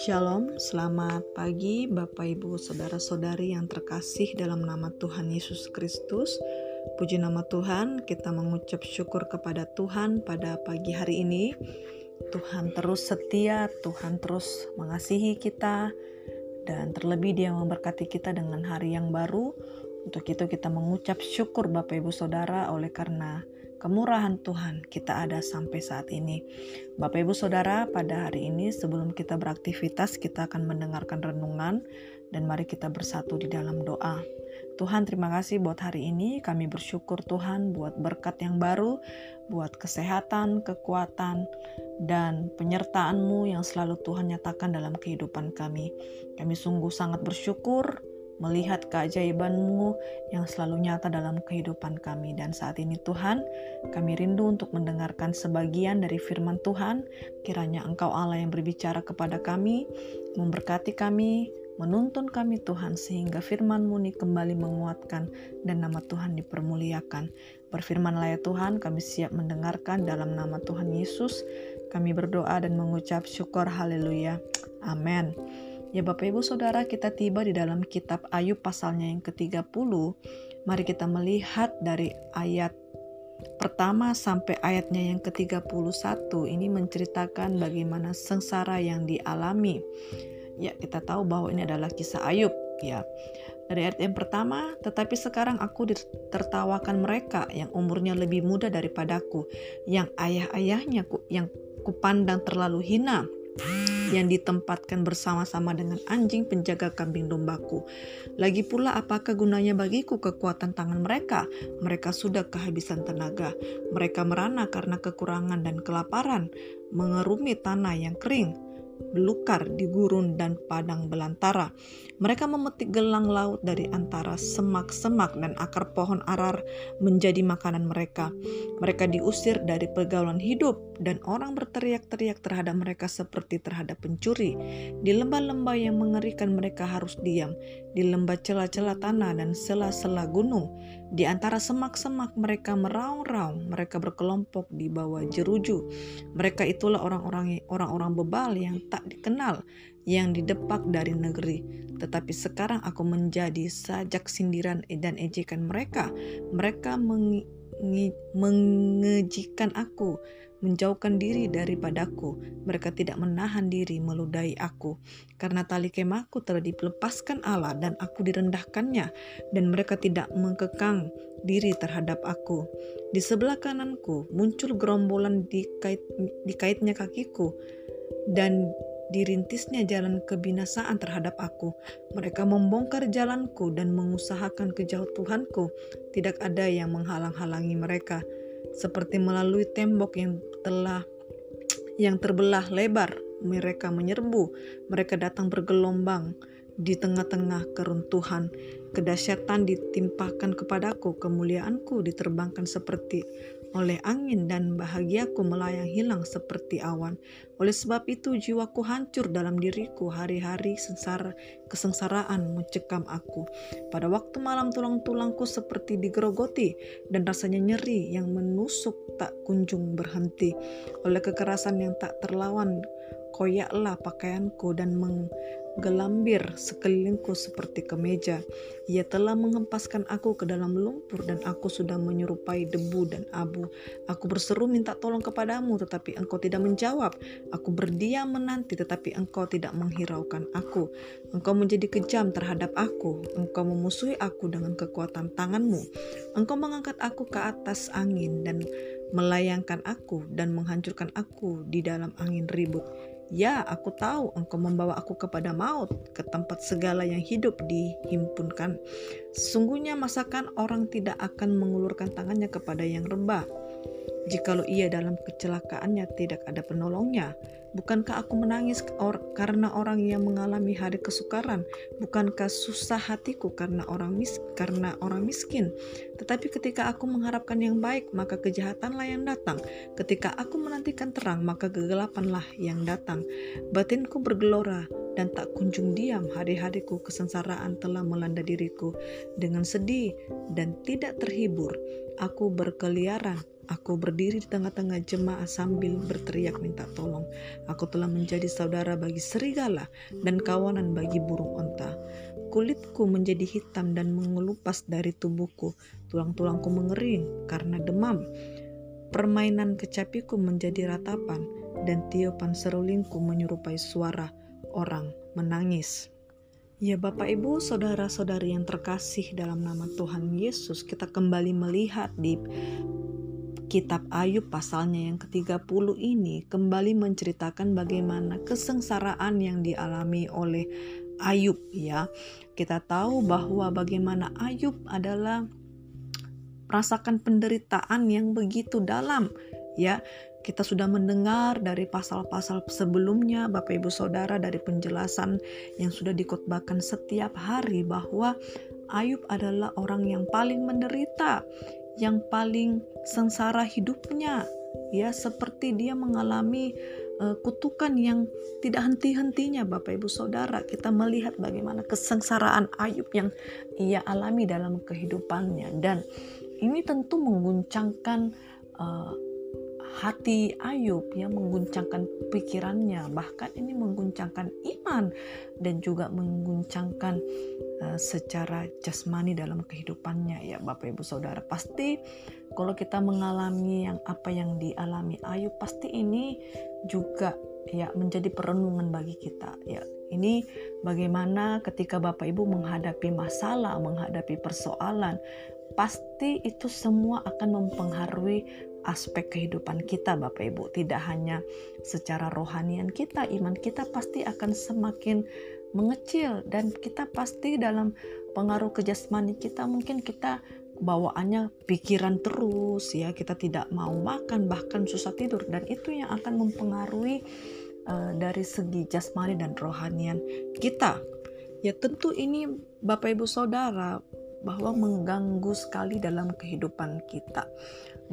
Shalom, selamat pagi Bapak Ibu Saudara-saudari yang terkasih dalam nama Tuhan Yesus Kristus. Puji nama Tuhan, kita mengucap syukur kepada Tuhan pada pagi hari ini. Tuhan terus setia, Tuhan terus mengasihi kita, dan terlebih Dia memberkati kita dengan hari yang baru. Untuk itu kita mengucap syukur Bapak Ibu Saudara oleh karena kemurahan Tuhan kita ada sampai saat ini. Bapak Ibu Saudara, pada hari ini sebelum kita beraktivitas kita akan mendengarkan renungan dan mari kita bersatu di dalam doa. Tuhan terima kasih buat hari ini, kami bersyukur Tuhan buat berkat yang baru, buat kesehatan, kekuatan, dan penyertaan-Mu yang selalu Tuhan nyatakan dalam kehidupan kami. Kami sungguh sangat bersyukur melihat keajaiban-Mu yang selalu nyata dalam kehidupan kami. Dan saat ini Tuhan, kami rindu untuk mendengarkan sebagian dari firman Tuhan. Kiranya Engkau Allah yang berbicara kepada kami, memberkati kami, menuntun kami Tuhan sehingga firman-Mu ini kembali menguatkan dan nama Tuhan dipermuliakan. Berfirmanlah ya Tuhan, kami siap mendengarkan dalam nama Tuhan Yesus. Kami berdoa dan mengucap syukur haleluya. Amin. Ya Bapak Ibu Saudara kita tiba di dalam kitab Ayub pasalnya yang ke-30. Mari kita melihat dari ayat pertama sampai ayatnya yang ke-31 ini menceritakan bagaimana sengsara yang dialami. Ya, kita tahu bahwa ini adalah kisah Ayub, ya. Dari ayat yang pertama, tetapi sekarang aku ditertawakan mereka yang umurnya lebih muda daripadaku, yang ayah-ayahnya yang kupandang terlalu hina yang ditempatkan bersama-sama dengan anjing penjaga kambing dombaku. Lagi pula apakah gunanya bagiku kekuatan tangan mereka? Mereka sudah kehabisan tenaga. Mereka merana karena kekurangan dan kelaparan, mengerumi tanah yang kering belukar di gurun dan padang belantara. Mereka memetik gelang laut dari antara semak-semak dan akar pohon arar menjadi makanan mereka. Mereka diusir dari pergaulan hidup dan orang berteriak-teriak terhadap mereka seperti terhadap pencuri. Di lembah-lembah yang mengerikan mereka harus diam, di lembah celah-celah tanah dan sela-sela gunung. Di antara semak-semak mereka meraung-raung, mereka berkelompok di bawah jeruju. Mereka itulah orang-orang orang-orang bebal yang tak dikenal, yang didepak dari negeri. Tetapi sekarang aku menjadi sajak sindiran dan ejekan mereka. Mereka mengejikan aku, menjauhkan diri daripadaku. Mereka tidak menahan diri meludahi aku. Karena tali kemahku telah dilepaskan Allah dan aku direndahkannya. Dan mereka tidak mengekang diri terhadap aku. Di sebelah kananku muncul gerombolan dikait, dikaitnya kakiku. Dan dirintisnya jalan kebinasaan terhadap aku. Mereka membongkar jalanku dan mengusahakan kejatuhanku. Tidak ada yang menghalang-halangi mereka, seperti melalui tembok yang telah yang terbelah lebar. Mereka menyerbu, mereka datang bergelombang di tengah-tengah keruntuhan. Kedahsyatan ditimpahkan kepadaku, kemuliaanku diterbangkan seperti oleh angin dan bahagiaku melayang hilang seperti awan. Oleh sebab itu jiwaku hancur dalam diriku, hari-hari sengsara, kesengsaraan mencekam aku. Pada waktu malam tulang-tulangku seperti digerogoti dan rasanya nyeri yang menusuk tak kunjung berhenti. Oleh kekerasan yang tak terlawan, koyaklah pakaianku dan meng gelambir sekelilingku seperti kemeja. Ia telah menghempaskan aku ke dalam lumpur dan aku sudah menyerupai debu dan abu. Aku berseru minta tolong kepadamu tetapi engkau tidak menjawab. Aku berdiam menanti tetapi engkau tidak menghiraukan aku. Engkau menjadi kejam terhadap aku. Engkau memusuhi aku dengan kekuatan tanganmu. Engkau mengangkat aku ke atas angin dan melayangkan aku dan menghancurkan aku di dalam angin ribut. Ya, aku tahu engkau membawa aku kepada maut, ke tempat segala yang hidup dihimpunkan. Sesungguhnya masakan orang tidak akan mengulurkan tangannya kepada yang rebah. Jikalau ia dalam kecelakaannya tidak ada penolongnya, Bukankah aku menangis or karena orang yang mengalami hari kesukaran? Bukankah susah hatiku karena orang mis karena orang miskin? Tetapi ketika aku mengharapkan yang baik, maka kejahatanlah yang datang. Ketika aku menantikan terang, maka kegelapanlah yang datang. Batinku bergelora dan tak kunjung diam. Hari-hariku kesengsaraan telah melanda diriku dengan sedih dan tidak terhibur. Aku berkeliaran Aku berdiri di tengah-tengah jemaah sambil berteriak minta tolong. Aku telah menjadi saudara bagi serigala dan kawanan bagi burung onta. Kulitku menjadi hitam dan mengelupas dari tubuhku. Tulang-tulangku mengering karena demam. Permainan kecapiku menjadi ratapan dan tiupan serulingku menyerupai suara orang menangis. Ya Bapak Ibu, saudara-saudari yang terkasih dalam nama Tuhan Yesus, kita kembali melihat di kitab Ayub pasalnya yang ke-30 ini kembali menceritakan bagaimana kesengsaraan yang dialami oleh Ayub ya. Kita tahu bahwa bagaimana Ayub adalah merasakan penderitaan yang begitu dalam ya kita sudah mendengar dari pasal-pasal sebelumnya, Bapak Ibu Saudara, dari penjelasan yang sudah dikotbahkan setiap hari bahwa Ayub adalah orang yang paling menderita, yang paling sengsara hidupnya, ya seperti dia mengalami uh, kutukan yang tidak henti-hentinya Bapak Ibu Saudara. Kita melihat bagaimana kesengsaraan Ayub yang ia alami dalam kehidupannya. Dan ini tentu mengguncangkan uh, hati Ayub yang mengguncangkan pikirannya. Bahkan ini mengguncangkan iman dan juga mengguncangkan uh, secara jasmani dalam kehidupannya. Ya Bapak Ibu Saudara pasti kalau kita mengalami yang apa yang dialami Ayub pasti ini juga ya menjadi perenungan bagi kita. Ya ini bagaimana ketika Bapak Ibu menghadapi masalah menghadapi persoalan pasti itu semua akan mempengaruhi aspek kehidupan kita Bapak Ibu. Tidak hanya secara rohanian kita iman kita pasti akan semakin mengecil dan kita pasti dalam pengaruh kejasmani kita mungkin kita bawaannya pikiran terus ya. Kita tidak mau makan bahkan susah tidur. Dan itu yang akan mempengaruhi uh, dari segi jasmani dan rohanian kita. Ya tentu ini Bapak Ibu Saudara bahwa mengganggu sekali dalam kehidupan kita.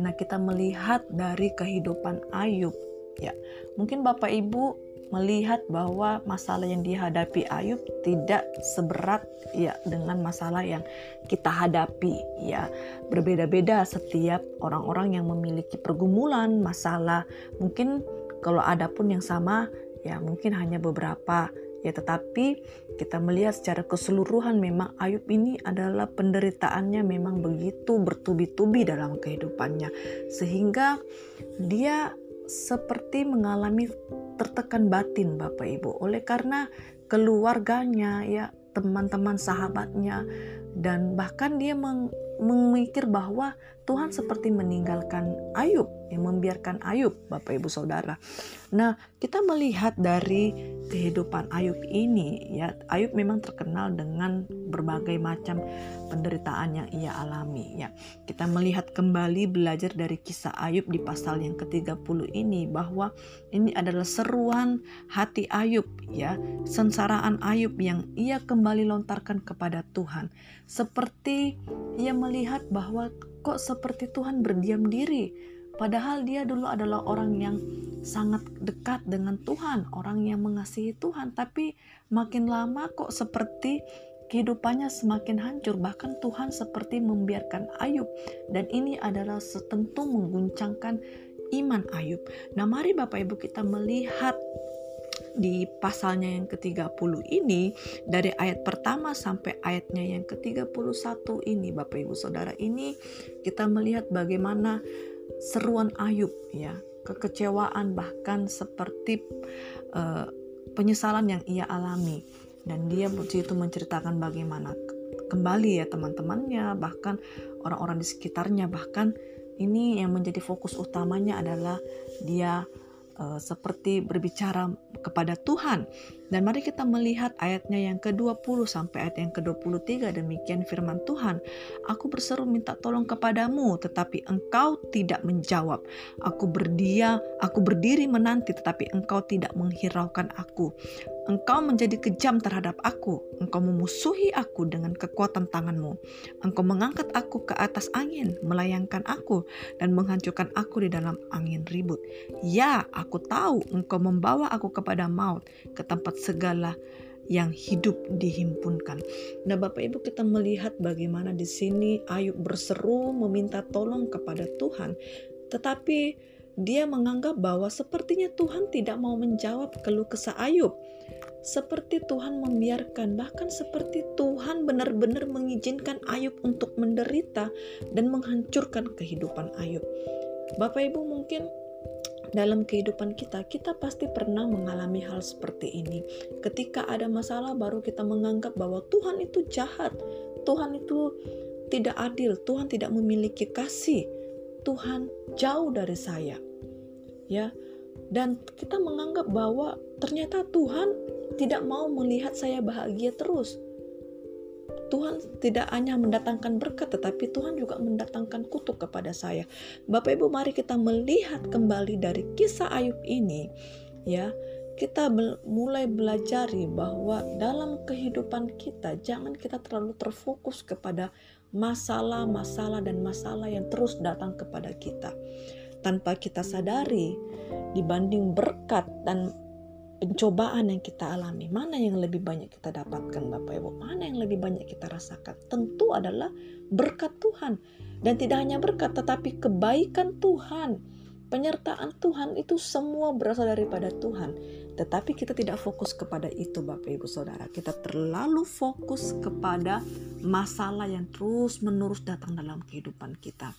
Nah, kita melihat dari kehidupan Ayub ya. Mungkin Bapak Ibu melihat bahwa masalah yang dihadapi Ayub tidak seberat ya dengan masalah yang kita hadapi ya. Berbeda-beda setiap orang-orang yang memiliki pergumulan, masalah. Mungkin kalau ada pun yang sama ya mungkin hanya beberapa Ya, tetapi kita melihat secara keseluruhan memang Ayub ini adalah penderitaannya memang begitu bertubi-tubi dalam kehidupannya. Sehingga dia seperti mengalami tertekan batin Bapak Ibu. Oleh karena keluarganya ya teman-teman sahabatnya dan bahkan dia memikir bahwa Tuhan seperti meninggalkan Ayub, yang membiarkan Ayub, Bapak Ibu Saudara. Nah, kita melihat dari kehidupan Ayub ini, ya, Ayub memang terkenal dengan berbagai macam penderitaan yang ia alami, ya. Kita melihat kembali belajar dari kisah Ayub di pasal yang ke-30 ini bahwa ini adalah seruan hati Ayub, ya, sensaraan Ayub yang ia kembali lontarkan kepada Tuhan. Seperti ia melihat bahwa kok seperti Tuhan berdiam diri padahal dia dulu adalah orang yang sangat dekat dengan Tuhan orang yang mengasihi Tuhan. Tapi makin lama kok seperti kehidupannya semakin hancur. Bahkan Tuhan seperti membiarkan Ayub. Dan ini adalah setentu mengguncangkan iman Ayub. Nah mari Bapak Ibu kita melihat di pasalnya yang ke-30 ini dari ayat pertama sampai ayatnya yang ke-31 ini Bapak Ibu Saudara. Ini kita melihat bagaimana seruan Ayub ya. Kekecewaan bahkan seperti uh, penyesalan yang ia alami. Dan dia begitu menceritakan bagaimana kembali ya teman-temannya bahkan orang-orang di sekitarnya. Bahkan ini yang menjadi fokus utamanya adalah dia uh, seperti berbicara kepada Tuhan. Dan mari kita melihat ayatnya yang ke-20 sampai ayat yang ke-23 demikian firman Tuhan. Aku berseru minta tolong kepadamu tetapi engkau tidak menjawab. Aku berdia, aku berdiri menanti tetapi engkau tidak menghiraukan aku. Engkau menjadi kejam terhadap aku. Engkau memusuhi aku dengan kekuatan tanganmu. Engkau mengangkat aku ke atas angin, melayangkan aku, dan menghancurkan aku di dalam angin ribut. Ya, aku tahu engkau membawa aku kepada maut, ke tempat segala yang hidup dihimpunkan. Nah, Bapak Ibu kita melihat bagaimana di sini Ayub berseru meminta tolong kepada Tuhan tetapi dia menganggap bahwa sepertinya Tuhan tidak mau menjawab keluh kesah Ayub. Seperti Tuhan membiarkan, bahkan seperti Tuhan benar-benar mengizinkan Ayub untuk menderita dan menghancurkan kehidupan Ayub. Bapak Ibu mungkin dalam kehidupan kita, kita pasti pernah mengalami hal seperti ini. Ketika ada masalah, baru kita menganggap bahwa Tuhan itu jahat, Tuhan itu tidak adil, Tuhan tidak memiliki kasih, Tuhan jauh dari saya. Ya, dan kita menganggap bahwa ternyata Tuhan tidak mau melihat saya bahagia terus. Tuhan tidak hanya mendatangkan berkat, tetapi Tuhan juga mendatangkan kutuk kepada saya. Bapak Ibu, mari kita melihat kembali dari kisah Ayub ini, ya. Kita mulai belajar bahwa dalam kehidupan kita jangan kita terlalu terfokus kepada masalah-masalah dan masalah yang terus datang kepada kita tanpa kita sadari dibanding berkat dan pencobaan yang kita alami, mana yang lebih banyak kita dapatkan Bapak Ibu? Mana yang lebih banyak kita rasakan? Tentu adalah berkat Tuhan. Dan tidak hanya berkat tetapi kebaikan Tuhan. Penyertaan Tuhan itu semua berasal daripada Tuhan. Tetapi kita tidak fokus kepada itu Bapak Ibu Saudara. Kita terlalu fokus kepada masalah yang terus menerus datang dalam kehidupan kita.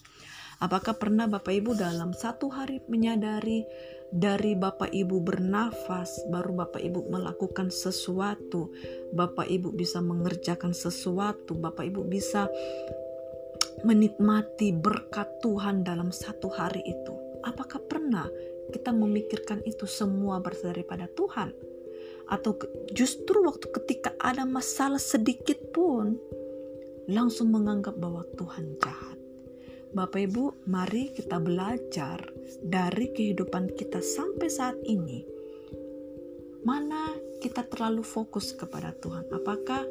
Apakah pernah Bapak Ibu dalam satu hari menyadari dari Bapak Ibu bernafas, baru Bapak Ibu melakukan sesuatu, Bapak Ibu bisa mengerjakan sesuatu, Bapak Ibu bisa menikmati berkat Tuhan dalam satu hari itu? Apakah pernah kita memikirkan itu semua berasal daripada Tuhan? Atau justru waktu ketika ada masalah sedikit pun, langsung menganggap bahwa Tuhan jahat? Bapak Ibu, mari kita belajar dari kehidupan kita sampai saat ini. Mana kita terlalu fokus kepada Tuhan? Apakah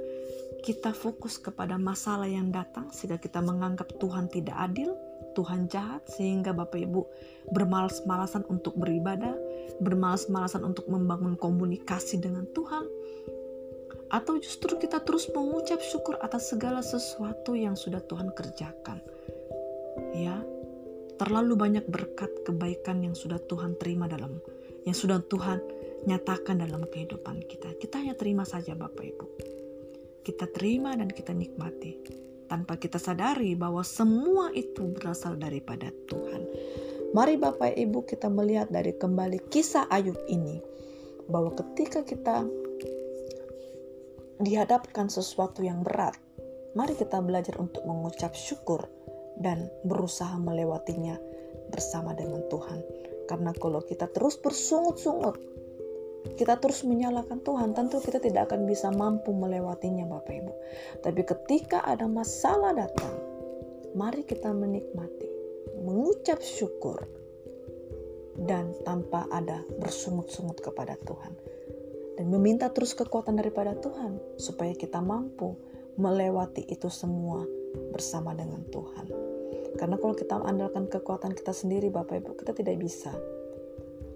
kita fokus kepada masalah yang datang sehingga kita menganggap Tuhan tidak adil, Tuhan jahat sehingga Bapak Ibu bermalas-malasan untuk beribadah, bermalas-malasan untuk membangun komunikasi dengan Tuhan? Atau justru kita terus mengucap syukur atas segala sesuatu yang sudah Tuhan kerjakan? Ya terlalu banyak berkat kebaikan yang sudah Tuhan terima dalam yang sudah Tuhan nyatakan dalam kehidupan kita. Kita hanya terima saja Bapak Ibu. Kita terima dan kita nikmati tanpa kita sadari bahwa semua itu berasal daripada Tuhan. Mari Bapak Ibu kita melihat dari kembali kisah Ayub ini bahwa ketika kita dihadapkan sesuatu yang berat, mari kita belajar untuk mengucap syukur dan berusaha melewatinya bersama dengan Tuhan. Karena kalau kita terus bersungut-sungut, kita terus menyalahkan Tuhan, tentu kita tidak akan bisa mampu melewatinya Bapak Ibu. Tapi ketika ada masalah datang, mari kita menikmati, mengucap syukur, dan tanpa ada bersungut-sungut kepada Tuhan. Dan meminta terus kekuatan daripada Tuhan, supaya kita mampu melewati itu semua bersama dengan Tuhan. Karena kalau kita andalkan kekuatan kita sendiri, Bapak Ibu, kita tidak bisa.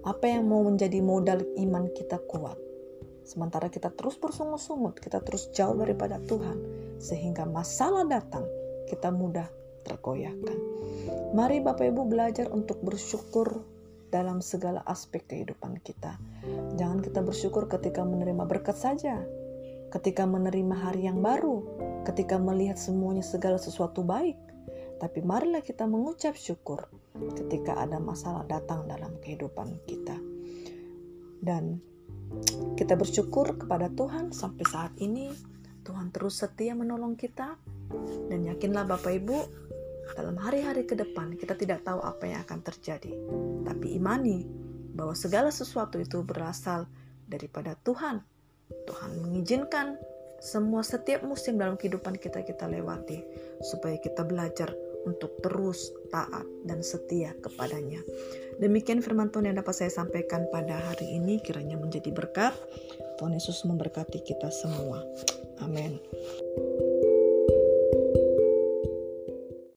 Apa yang mau menjadi modal iman kita kuat? Sementara kita terus bersungut-sungut, kita terus jauh daripada Tuhan, sehingga masalah datang, kita mudah tergoyahkan. Mari Bapak Ibu belajar untuk bersyukur dalam segala aspek kehidupan kita. Jangan kita bersyukur ketika menerima berkat saja, ketika menerima hari yang baru, ketika melihat semuanya segala sesuatu baik, tapi marilah kita mengucap syukur ketika ada masalah datang dalam kehidupan kita. Dan kita bersyukur kepada Tuhan sampai saat ini Tuhan terus setia menolong kita dan yakinlah Bapak Ibu dalam hari-hari ke depan kita tidak tahu apa yang akan terjadi. Tapi imani bahwa segala sesuatu itu berasal daripada Tuhan. Tuhan mengizinkan semua setiap musim dalam kehidupan kita kita lewati supaya kita belajar untuk terus taat dan setia kepadanya. Demikian firman Tuhan yang dapat saya sampaikan pada hari ini kiranya menjadi berkat. Tuhan Yesus memberkati kita semua. Amin.